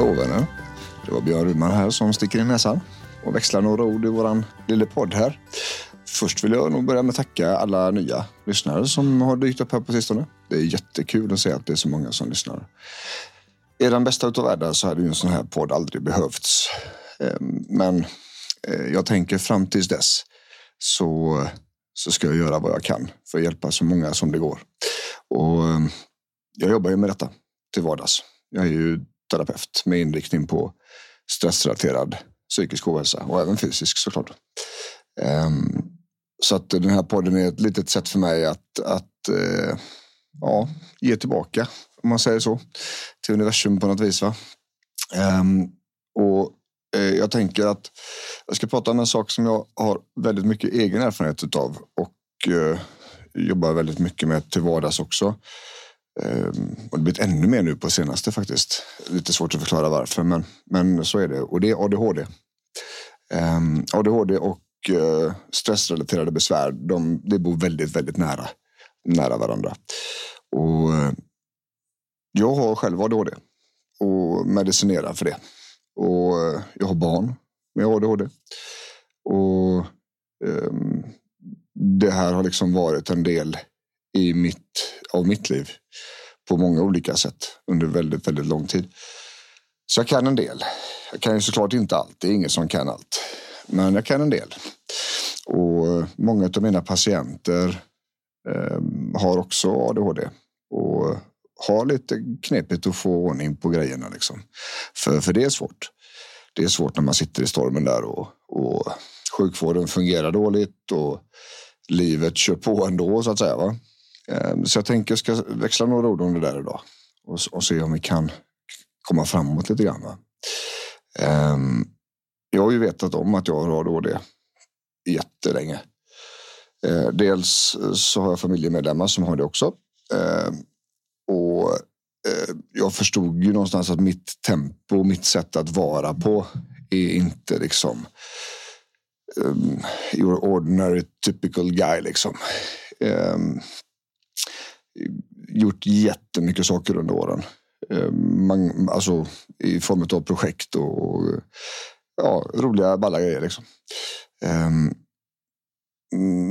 Hallå vänner. Det var Björn Rudman här som sticker in näsan och växlar några ord i våran lilla podd här. Först vill jag nog börja med att tacka alla nya lyssnare som har dykt upp här på sistone. Det är jättekul att se att det är så många som lyssnar. I den bästa utav världar så hade ju en sån här podd aldrig behövts. Ehm, men eh, jag tänker fram tills dess så, så ska jag göra vad jag kan för att hjälpa så många som det går. Och ehm, jag jobbar ju med detta till vardags. Jag är ju terapeut med inriktning på stressrelaterad psykisk ohälsa och även fysisk såklart. Ehm, så att den här podden är ett litet sätt för mig att, att eh, ja, ge tillbaka, om man säger så, till universum på något vis. Va? Ehm, och eh, jag tänker att jag ska prata om en sak som jag har väldigt mycket egen erfarenhet utav och eh, jobbar väldigt mycket med till vardags också. Ehm, och det har blivit ännu mer nu på senaste faktiskt. Lite svårt att förklara varför, men, men så är det. Och det är ADHD. ADHD ehm, och eh, stressrelaterade besvär, de, det bor väldigt, väldigt nära, nära varandra. Och eh, jag har själv ADHD och medicinerar för det. Och eh, jag har barn med ADHD. Och um, det här har liksom varit en del i mitt, av mitt liv på många olika sätt under väldigt, väldigt lång tid. Så jag kan en del. Jag kan ju såklart inte allt. Det är ingen som kan allt. Men jag kan en del. Och många av mina patienter eh, har också ADHD. Och har lite knepigt att få ordning på grejerna. Liksom. För, för det är svårt. Det är svårt när man sitter i stormen där och, och sjukvården fungerar dåligt och livet kör på ändå så att säga. Va? Eh, så jag tänker jag ska växla några ord om det där idag och, och se om vi kan komma framåt lite grann. Va? Ehm, jag har ju vetat om att jag har ADHD jättelänge. Eh, dels eh, så har jag familjemedlemmar som har det också. Ehm, och jag förstod ju någonstans att mitt tempo och mitt sätt att vara på är inte liksom um, your ordinary typical guy liksom. Um, gjort jättemycket saker under åren. Eh, man, alltså i form av projekt och ja, roliga balla grejer liksom. Um,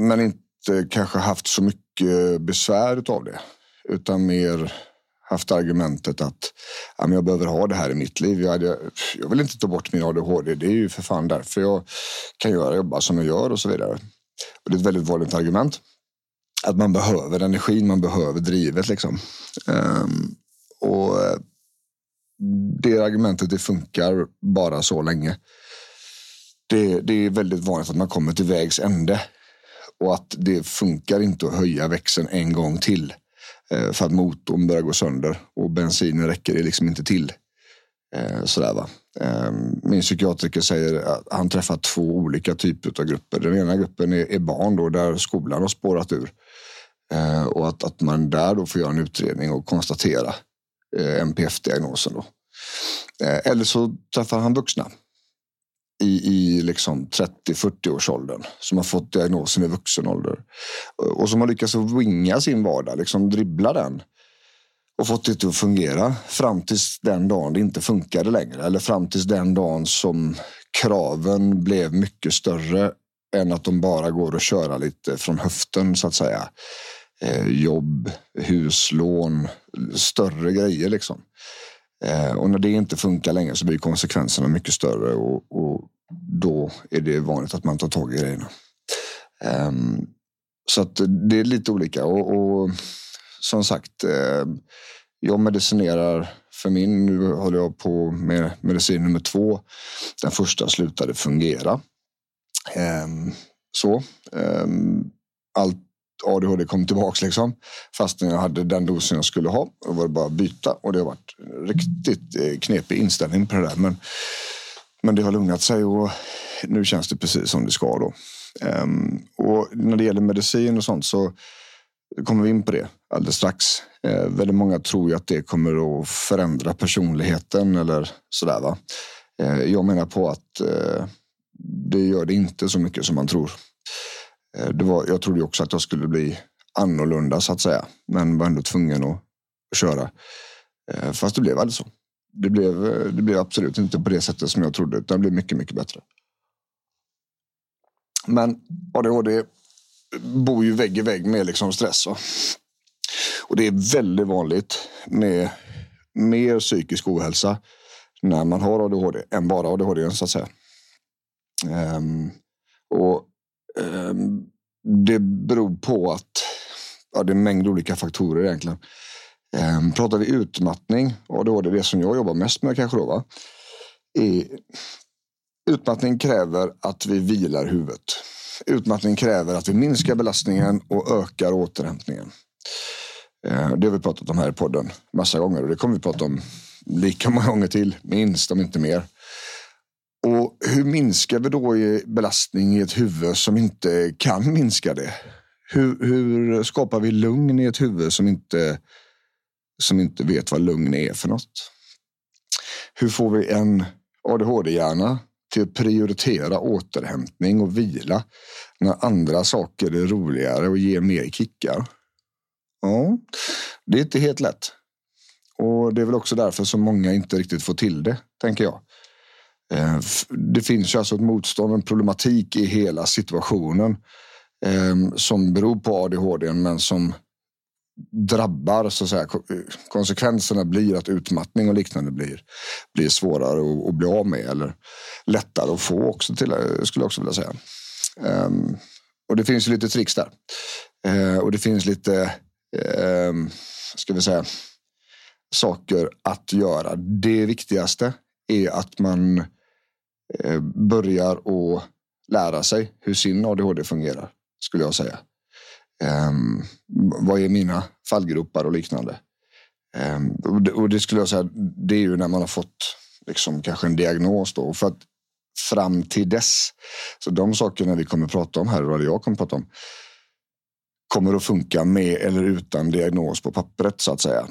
men inte kanske haft så mycket besvär av det. Utan mer haft argumentet att ja, men jag behöver ha det här i mitt liv. Jag, hade, jag vill inte ta bort min ADHD. Det är ju för fan därför jag kan göra jobba som jag gör och så vidare. Och det är ett väldigt vanligt argument. Att man behöver energin, man behöver drivet liksom. Um, och eh, det argumentet det funkar bara så länge. Det, det är väldigt vanligt att man kommer till vägs ände och att det funkar inte att höja växeln en gång till eh, för att motorn börjar gå sönder och bensinen räcker det liksom inte till. Eh, sådär va. Ehm, min psykiatriker säger att han träffar två olika typer av grupper. Den ena gruppen är är barn då, där skolan har spårat ur. Eh, Och att, att man där då får göra en utredning och konstatera eh, NPF-diagnosen. Då. Eh, Eller så träffar han vuxna i, i liksom 30-40 års åldern som har fått diagnosen i vuxen ålder eh, och som har lyckats att winga sin vardag, liksom dribbla den och fått det att fungera fram tills den dagen det inte funkade längre eller fram tills den dagen som kraven blev mycket större än att de bara går att köra lite från höften så att säga. Eh, jobb, huslån, större grejer liksom. Eh, och när det inte funkar längre så blir konsekvenserna mycket större och, och då är det vanligt att man tar tag i grejerna. Ehm, så att det är lite olika och, och som sagt, eh, jag medicinerar för min. Nu håller jag på med medicin nummer två. Den första slutade fungera. Ehm, så. Ehm, allt ADHD kom tillbaks liksom. Fastän jag hade den dosen jag skulle ha. Och var det bara att byta och det har varit riktigt eh, knepig inställning på det där. Men, men det har lugnat sig och nu känns det precis som det ska då. Um, och när det gäller medicin och sånt så kommer vi in på det alldeles strax. Eh, väldigt många tror ju att det kommer att förändra personligheten eller sådär. Va? Eh, jag menar på att eh, det gör det inte så mycket som man tror. Eh, det var, jag trodde också att jag skulle bli annorlunda så att säga, men var ändå tvungen att, att köra. Eh, fast det blev aldrig så. Det blev, eh, det blev absolut inte på det sättet som jag trodde, utan det blev mycket, mycket bättre. Men ADHD bor ju vägg i vägg med liksom stress. Va? Och det är väldigt vanligt med mer psykisk ohälsa när man har ADHD än bara ADHD så att säga. Um, och Ehm, det beror på att ja, det är en mängd olika faktorer egentligen. Ehm, pratar vi utmattning, ADHD, det det som jag jobbar mest med kanske då, va? Utmattning kräver att vi vilar huvudet. Utmattning kräver att vi minskar belastningen och ökar återhämtningen. Ehm, det har vi pratat om här i podden massa gånger och det kommer vi prata om lika många gånger till, minst om inte mer. Hur minskar vi då i belastning i ett huvud som inte kan minska det? Hur, hur skapar vi lugn i ett huvud som inte, som inte vet vad lugn är för något? Hur får vi en ADHD-hjärna till att prioritera återhämtning och vila när andra saker är roligare och ger mer kickar? Ja, det är inte helt lätt. Och det är väl också därför som många inte riktigt får till det, tänker jag. Eh, det finns ju alltså ett motstånd, en problematik i hela situationen ehm, som beror på ADHD men som drabbar så att säga. Konsekvenserna blir att utmattning och liknande blir, blir svårare att, att bli av med eller lättare att få också till, eh, skulle jag också vilja säga. Um, och det finns lite tricks där. Uh, och det finns lite, ska vi säga, saker att göra. Det viktigaste är att man Eh, börjar att lära sig hur sin ADHD fungerar, skulle jag säga. Um, vad är mina fallgropar och liknande? Um, och, det, och, det, skulle jag säga, det är ju när man har fått liksom, kanske en diagnos. Då. För att fram till dess, så de sakerna vi kommer prata om här, eller jag kommer prata om, kommer att funka med eller utan diagnos på pappret så att säga.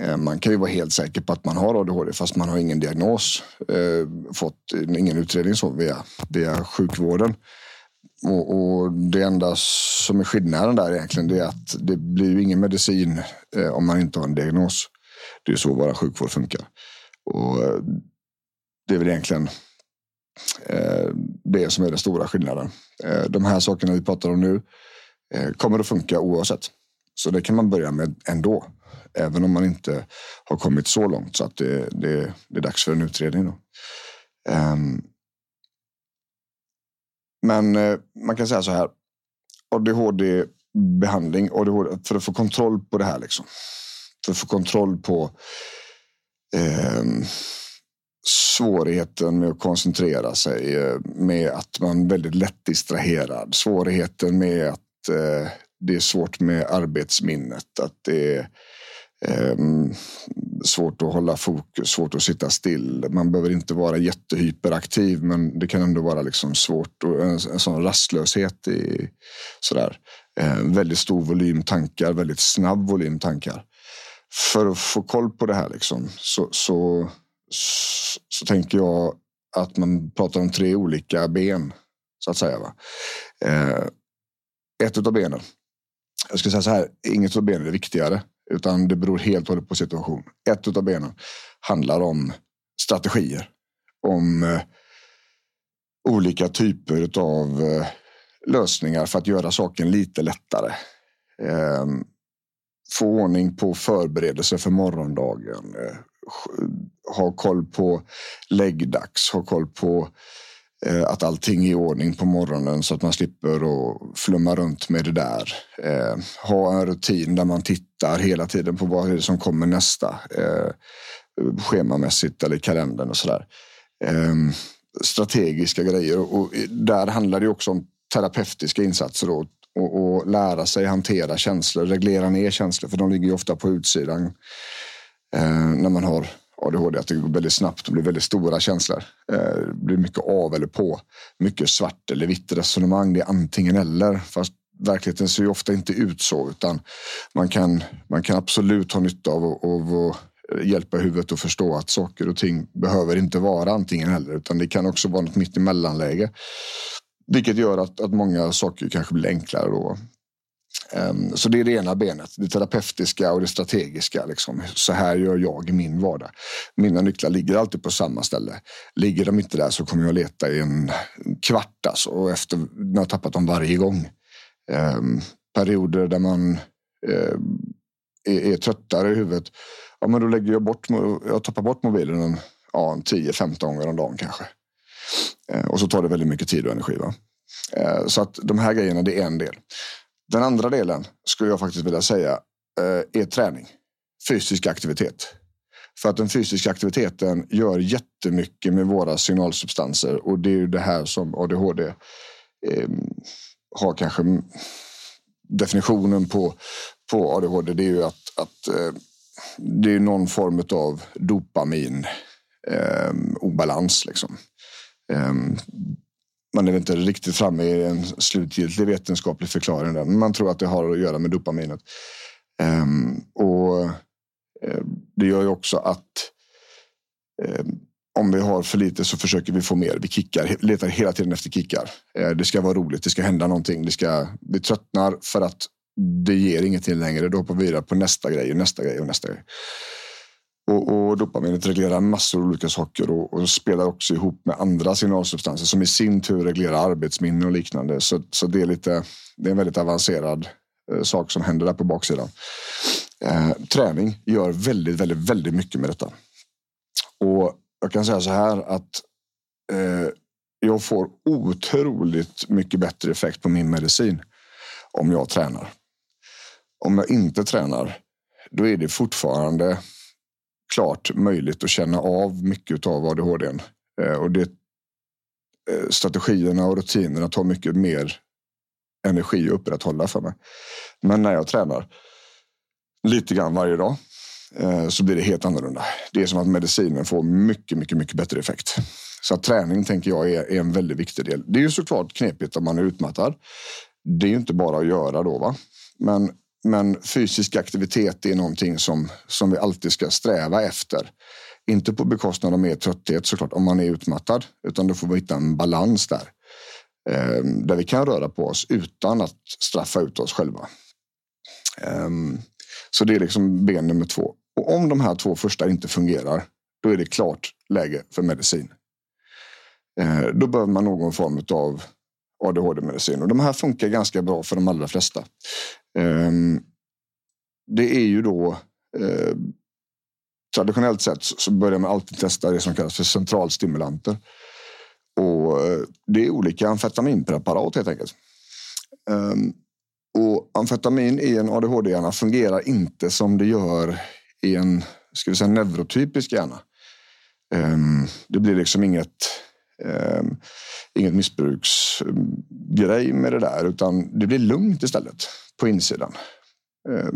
Eh, man kan ju vara helt säker på att man har ADHD fast man har ingen diagnos, eh, fått ingen utredning så via, via sjukvården. Och, och, det enda som är skillnaden där egentligen det är att det blir ju ingen medicin eh, om man inte har en diagnos. Det är så våra sjukvård funkar. Och eh, det är väl egentligen eh, det som är den stora skillnaden. Eh, de här sakerna vi pratar om nu eh, kommer att funka oavsett. Så det kan man börja med ändå. Även om man inte har kommit så långt så att det, det, det är dags för en utredning. Då. Um, men eh, man kan säga så här. ADHD-behandling, ADHD, för att få kontroll på det här. Liksom. För att få kontroll på eh, svårigheten med att koncentrera sig, eh, med att man väldigt lätt distraherad. Svårigheten med att eh, det är svårt med arbetsminnet. Att det är Ehm, svårt att hålla fokus, svårt att sitta still. Man behöver inte vara jättehyperaktiv men det kan ändå vara liksom svårt och en, en sån rastlöshet i sådär. Ehm, väldigt stor volym tankar, väldigt snabb volym tankar. För att få koll på det här liksom, så, så, så, så tänker jag att man pratar om tre olika ben så att säga. Va? Ehm, ett av benen. Jag ska säga så här, inget av benen är viktigare utan det beror helt och hållet på situation. Ett av benen handlar om strategier. Om eh, olika typer av eh, lösningar för att göra saken lite lättare. Eh, få ordning på förberedelser för morgondagen. Eh, ha koll på läggdags, ha koll på Eh, att allting är i ordning på morgonen så att man slipper att flumma runt med det där. Eh, ha en rutin där man tittar hela tiden på vad det som kommer nästa. Eh, schemamässigt eller i kalendern och sådär. Eh, strategiska grejer och där handlar det också om terapeutiska insatser då, och, och, lära sig hantera känslor, reglera ner känslor, för de ligger ju ofta på utsidan eh, när man har ADHD, att det går väldigt snabbt och blir väldigt stora känslor. Det blir mycket av eller på, mycket svart eller vitt resonemang. Det är antingen eller, fast verkligheten ser ju ofta inte ut så, utan man kan, man kan absolut ha nytta av att hjälpa huvudet att förstå att saker och ting behöver inte vara antingen eller, utan det kan också vara något mitt emellanläge. Vilket gör att, att många saker kanske blir enklare då. Um, så det är det ena benet, det terapeutiska och det strategiska. Liksom. Så här gör jag i min vardag. Mina nycklar ligger alltid på samma ställe. Ligger de inte där så kommer jag leta i en kvart alltså, och efter när jag tappat dem varje gång. Um, perioder där man ehm, är, är tröttare i huvudet. Ja, men då lägger jag bort, jag tappar bort mobilen en, ja, 10-15 gånger om dagen kanske. Och så tar det väldigt mycket tid och energi. Va? Så att de här grejerna, det är en del. Den andra delen skulle jag faktiskt vilja säga eh, är träning. Fysisk aktivitet. För att den fysiska aktiviteten gör jättemycket med våra signalsubstanser och det är ju det här som ADHD eh, har kanske definitionen på, på ADHD. Det är ju att, att eh, det är någon form av dopamin eh, obalans. Liksom. Ehm, man är inte riktigt framme i en slutgiltig vetenskaplig förklaring. Där, men man tror att det har att göra med dopaminet. Um, och eh, det gör ju också att ehm, om vi har för lite så försöker vi få mer. Vi kickar, letar hela tiden efter kickar. Eh, det ska vara roligt, det ska hända någonting. Det ska, vi tröttnar för att det ger ingenting längre. Då hoppar vi vidare på nästa grej och nästa grej och nästa grej. Och, och dopaminet reglerar massor av olika saker och, och, spelar också ihop med andra signalsubstanser som i sin tur reglerar arbetsminne och liknande. Så, så det, är lite, det är en väldigt avancerad eh, sak som händer där på baksidan. Eh, träning gör väldigt, väldigt, väldigt mycket med detta. Och jag kan säga så här att eh, jag får otroligt mycket bättre effekt på min medicin om jag tränar. Om jag inte tränar, då är det fortfarande klart möjligt att känna av mycket av ADHD. Eh, och det, eh, strategierna och rutinerna tar mycket mer energi att upprätthålla för mig. Men när jag tränar lite grann varje dag eh, så blir det helt annorlunda. Det är som att medicinen får mycket, mycket, mycket bättre effekt. Så att träning tänker jag är, är en väldigt viktig del. Det är ju såklart knepigt om man är utmattad. Det är ju inte bara att göra då, va? Men men fysisk aktivitet är någonting som, som vi alltid ska sträva efter. Inte på bekostnad av mer trötthet såklart om man är utmattad, utan då får vi hitta en balans där. Eh, där vi kan röra på oss utan att straffa ut oss själva. Eh, så det är liksom ben nummer två. Och om de här två första inte fungerar, då är det klart läge för medicin. Eh, då behöver man någon form av ADHD-medicin och de här funkar ganska bra för de allra flesta. Ehm, det är ju då eh, traditionellt sett så börjar man alltid testa det som kallas för centralstimulanter. Och eh, det är olika amfetaminpreparat helt enkelt. Ehm, och amfetamin i en ADHD-hjärna fungerar inte som det gör i en ska vi säga, neurotypisk hjärna. Ehm, det blir liksom inget Ehm, inget missbruksgrej med det där utan det blir lugnt istället på insidan. Eh,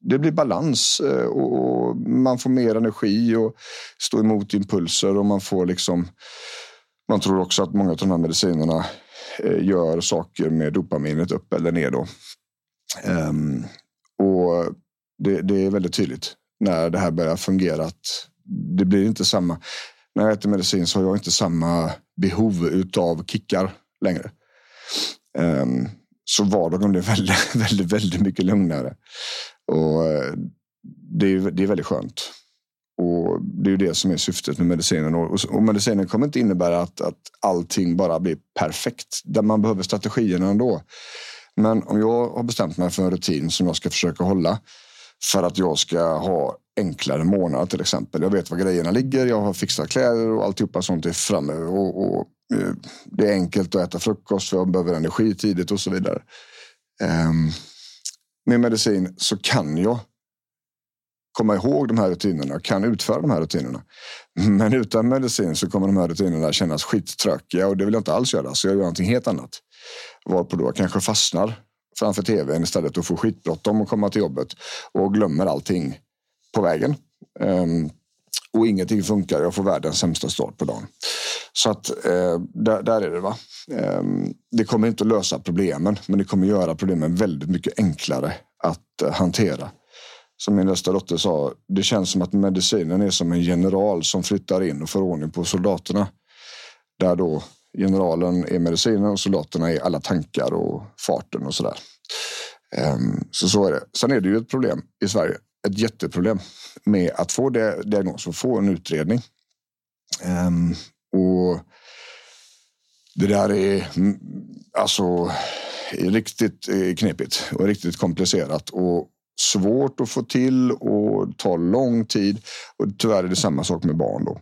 det blir balans eh, och man får mer energi och stå emot impulser och man får liksom. Man tror också att många av de här medicinerna eh, gör saker med dopaminet upp eller ner då. Ehm, och det, det är väldigt tydligt när det här börjar fungera att det blir inte samma. När jag äter medicin så har jag inte samma behov utav kickar längre. Um, så vardagen blev väldigt, väldigt, väldigt mycket lugnare. Och eh, det är, det är väldigt skönt. Och det är ju det som är syftet med medicinen. Och, och medicinen kommer inte innebära att, att allting bara blir perfekt. Där man behöver strategierna ändå. Men om jag har bestämt mig för en rutin som jag ska försöka hålla för att jag ska ha enklare månader till exempel. Jag vet var grejerna ligger, jag har fixat kläder och alltihopa sånt är framme. Och, och eh, det är enkelt att äta frukost för jag behöver energi tidigt och så vidare. Ehm, med medicin så kan jag komma ihåg de här rutinerna och kan utföra de här rutinerna. Men utan medicin så kommer de här rutinerna kännas skittråkiga och det vill jag inte alls göra. Så jag gör någonting helt annat. Varpå då jag kanske fastnar framför tvn istället och får skitbråttom att komma till jobbet och glömmer allting på vägen. Um, och ingenting funkar. Jag får världens sämsta start på dagen. Så att eh, där, där, är det. va. Eh, det kommer inte att lösa problemen, men det kommer göra problemen väldigt mycket enklare att eh, hantera. Som min nästa dotter sa, det känns som att medicinen är som en general som flyttar in och får ordning på soldaterna. Där då generalen är medicinen och soldaterna är alla tankar och farten och sådär. Ehm, så så är det. Sen är det ju ett problem i Sverige, ett jätteproblem med att få det, diagnos och få en utredning. Um, och det där är mm, alltså riktigt eh, knepigt och riktigt komplicerat och svårt att få till och tar lång tid. Och tyvärr är det samma sak med barn då.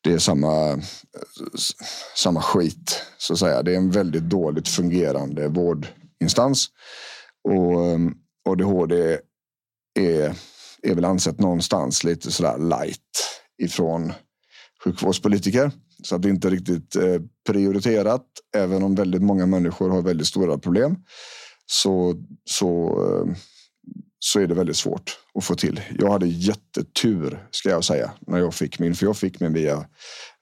Det är samma, samma skit så att säga. Det är en väldigt dåligt fungerande vårdinstans och ehm, ADHD är, är väl ansett någonstans lite sådär light ifrån sjukvårdspolitiker. Så att det inte är riktigt eh, prioriterat. Även om väldigt många människor har väldigt stora problem så, så, eh, så är det väldigt svårt att få till. Jag hade jättetur ska jag säga när jag fick min, för jag fick min via,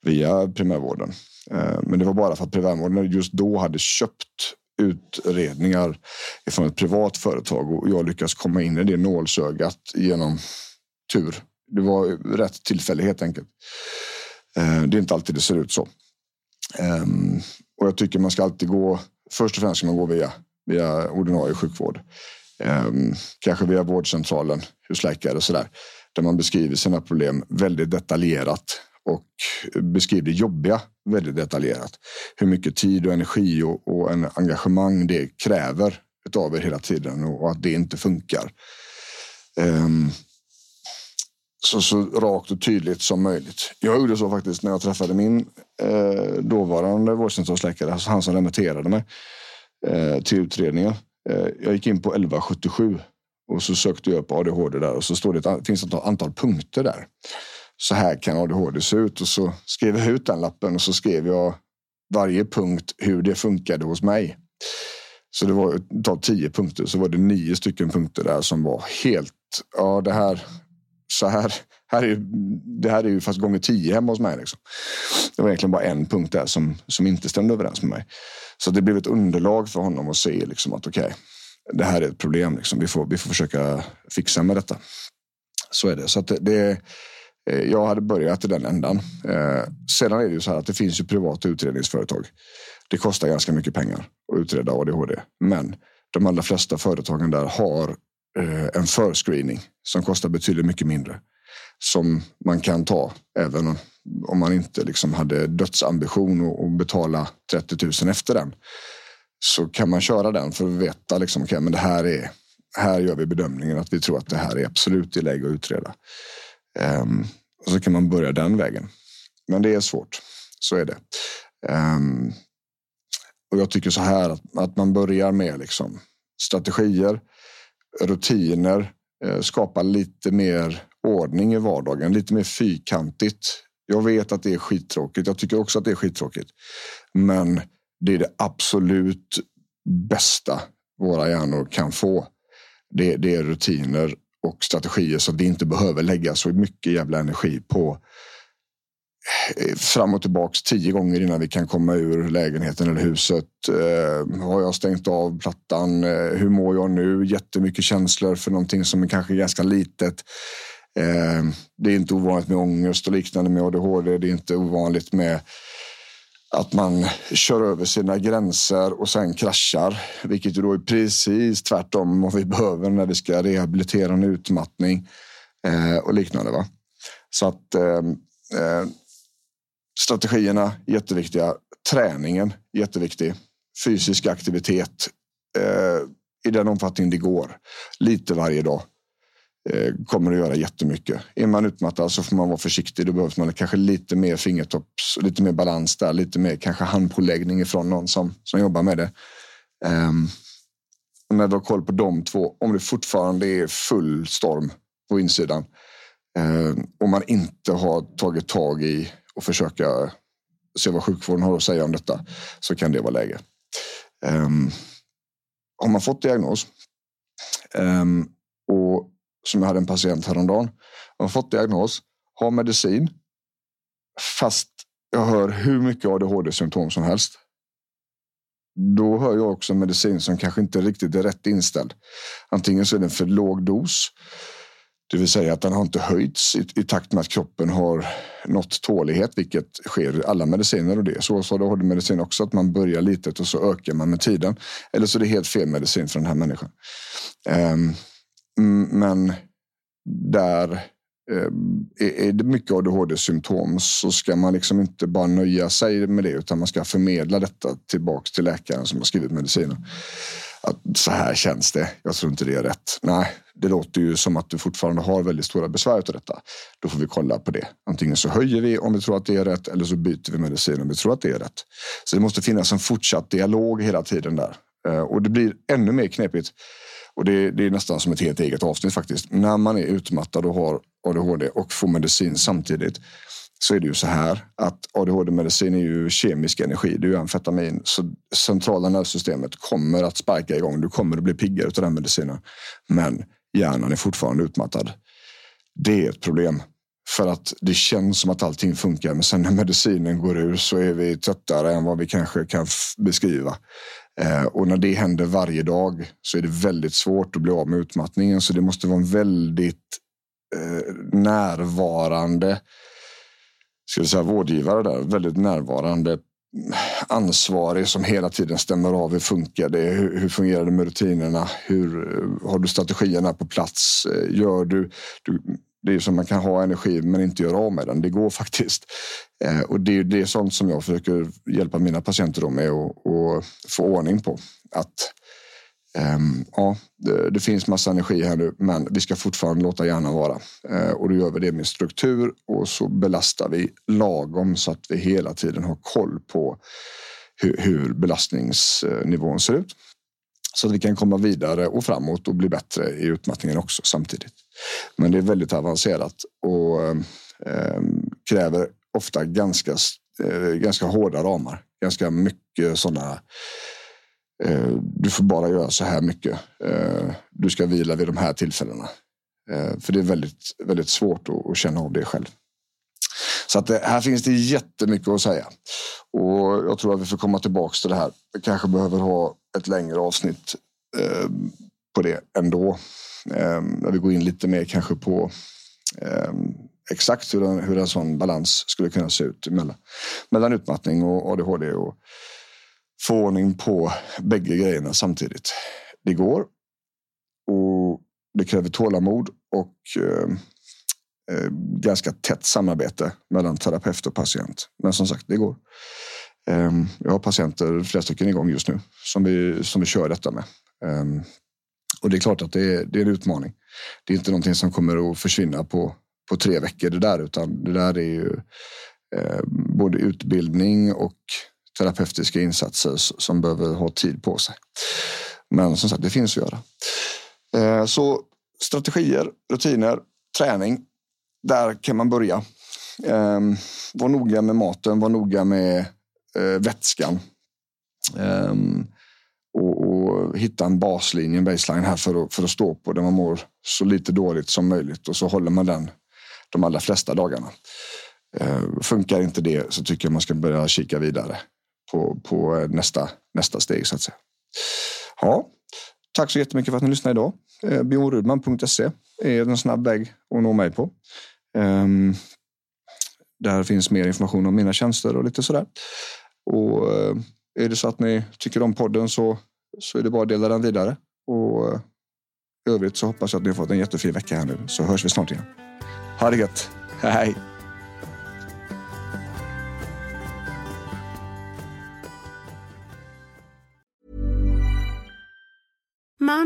via primärvården. Eh, men det var bara för att primärvården just då hade köpt utredningar från ett privat företag och jag lyckas komma in i det nålsögat genom tur. Det var rätt tillfälle helt enkelt. Eh, det är inte alltid det ser ut så. Ehm, och jag tycker man ska alltid gå, först och främst ska man gå via, via ordinarie sjukvård. Ehm, kanske via vårdcentralen, husläkare och sådär. Där man beskriver sina problem väldigt detaljerat och beskriver det jobbiga väldigt detaljerat. Hur mycket tid och energi och, och en engagemang det kräver av er hela tiden och, att det inte funkar. Um, så, så rakt och tydligt som möjligt. Jag gjorde så faktiskt när jag träffade min eh, dåvarande vårdcentralsläkare, alltså han som remitterade mig eh, till utredningen. Eh, jag gick in på 1177 och så sökte jag upp ADHD där och så står det, det finns ett antal punkter där så här kan ADHD se ut. Och så skrev jag ut den lappen och så skrev jag varje punkt hur det funkade hos mig. Så det var ta tio punkter så var det nio stycken punkter där som var helt, ja det här, så här, här är, det här är ju fast gånger tio hemma hos mig. Liksom. Det var egentligen bara en punkt där som, som inte stämde överens med mig. Så det blev ett underlag för honom att se liksom, att okej, okay, det här är ett problem. Liksom. Vi, får, vi får försöka fixa med detta. Så är det. Så det, det, Eh, jag hade börjat i den ändan. Eh, sedan är det ju så här att det finns ju privata utredningsföretag. Det kostar ganska mycket pengar att utreda ADHD, men de allra flesta företagen där har eh, en förscreening som kostar betydligt mycket mindre. Som man kan ta även om man inte liksom hade dödsambition och betala 30 000 efter den. Så kan man köra den för att veta liksom, okay, men det här är här gör vi bedömningen att vi tror att det här är absolut i läge att utreda. Um, och så kan man börja den vägen. Men det är svårt. Så är det. Um, och jag tycker så här att, att man börjar med liksom strategier, rutiner, eh, skapa lite mer ordning i vardagen, lite mer fyrkantigt. Jag vet att det är skittråkigt. Jag tycker också att det är skittråkigt. Men det är det absolut bästa våra hjärnor kan få. Det, det är rutiner och strategier så att vi inte behöver lägga så mycket jävla energi på eh, fram och tillbaks tio gånger innan vi kan komma ur lägenheten eller huset. Eh, har jag stängt av plattan? Eh, hur mår jag nu? Jättemycket känslor för någonting som är kanske ganska litet. Eh, det är inte ovanligt med ångest och liknande med ADHD. Det är inte ovanligt med att man kör över sina gränser och sen kraschar, vilket då är precis tvärtom vad vi behöver när vi ska rehabilitera en utmattning eh, och liknande. Va? Så att eh, eh, strategierna jätteviktiga. Träningen jätteviktig. Fysisk aktivitet eh, i den omfattning det går. Lite varje dag. Eh, kommer att göra jättemycket. Är man utmattad så får man vara försiktig. Då behövs man kanske lite mer fingertopps, lite mer balans där, lite mer kanske handpåläggning ifrån någon som, som jobbar med det. Um, när du har koll på de två, om det fortfarande är full storm på insidan. um, och man inte har tagit tag i och försöka se vad sjukvården har att säga om detta så kan det vara läge. Um, har man fått diagnos um, och som jag hade en patient häromdagen. Har fått diagnos, har medicin fast jag hör hur mycket ADHD-symptom som helst. Då hör jag också medicin som kanske inte riktigt är rätt inställd. Antingen så är den för låg dos det vill säga att den har inte höjts i, i takt med att kroppen har nått tålighet, vilket sker i alla mediciner och det. Så, så har du medicin också, att man börjar litet och så ökar man med tiden. Eller så är det helt fel medicin för den här människan. Um, Mm, men där eh, är det mycket ADHD-symptom så ska man liksom inte bara nöja sig med det utan man ska förmedla detta tillbaks till läkaren som har skrivit medicinen att så här känns det. Jag tror inte det är rätt. Nej, det låter ju som att du fortfarande har väldigt stora besvär av detta. Då får vi kolla på det. Antingen så höjer vi om vi tror att det är rätt eller så byter vi medicin om vi tror att det är rätt. Så det måste finnas en fortsatt dialog hela tiden där. Eh, och det blir ännu mer knepigt. Och det, det är nästan som ett helt eget avsnitt faktiskt. När man är utmattad och har ADHD och får medicin samtidigt så är det ju så här att ADHD-medicin är ju kemisk energi, det är ju amfetamin. Så centrala nervsystemet kommer att sparka igång. Du kommer att bli piggare av den medicinen. Men hjärnan är fortfarande utmattad. Det är ett problem. För att det känns som att allting funkar, men sen när medicinen går ur så är vi tröttare än vad vi kanske kan beskriva. Eh, och när det händer varje dag så är det väldigt svårt att bli av med utmattningen. Så det måste vara en väldigt eh, närvarande ska säga, vårdgivare där, väldigt närvarande ansvarig som hela tiden stämmer av hur funkar det? Hur, hur fungerar det med rutinerna? Hur eh, har du strategierna på plats? Eh, gör du, du det är som man kan ha energi men inte göra av med den. Det går faktiskt. Eh, och det är det sånt som jag försöker hjälpa mina patienter med att få ordning på. Att ehm, ja, det, det, finns massa energi här nu, men vi ska fortfarande låta hjärnan vara. Eh, och då gör vi det med struktur och så belastar vi lagom så att vi hela tiden har koll på hur, hur belastningsnivån ser ut. Så att vi kan komma vidare och framåt och bli bättre i utmattningen också samtidigt. Men det är väldigt avancerat och eh, kräver ofta ganska, eh, ganska hårda ramar. Ganska mycket sådana Eh, du får bara göra så här mycket. Eh, du ska vila vid de här tillfällena. Eh, för det är väldigt, väldigt svårt att känna av det själv. Så att här finns det jättemycket att säga. Och jag tror att vi får komma tillbaka till det här. Vi kanske behöver ha ett längre avsnitt eh, på det ändå. Ehm, när vi går in lite mer kanske på ehm, exakt hur en, hur en sån balans skulle kunna se ut mellan, mellan utmattning och ADHD och få ordning på bägge grejerna samtidigt. Det går och det kräver tålamod och ehm, eh, ganska tätt samarbete mellan terapeut och patient. Men som sagt, det går. Ehm, jag har patienter, flera stycken igång just nu, som vi, som vi kör detta med. Ehm, och det är klart att det är, det är en utmaning. Det är inte någonting som kommer att försvinna på, på tre veckor det där, utan det där är ju ehm, både utbildning och terapeutiska insatser som behöver ha tid på sig. Men som sagt, det finns att göra. Så strategier, rutiner, träning. Där kan man börja. Var noga med maten, var noga med eh, vätskan. Um, och, och, hitta en baslinje, en baseline här för att, för att stå på där man mår så lite dåligt som möjligt och så håller man den de allra flesta dagarna. Uh, funkar inte det så tycker jag man ska börja kika vidare på, på nästa, nästa steg så att säga. Ja, tack så jättemycket för att ni lyssnade idag. Ehm, uh, Bjornrudman.se är en snabb väg att nå mig på. Um, där finns mer information om mina tjänster och lite sådär. Och eh, är det så att ni tycker om podden så, så är det bara att dela den vidare. Och eh, i övrigt så hoppas jag att ni har fått en jättefin vecka här nu så hörs vi snart igen. Ha det gött. Hej!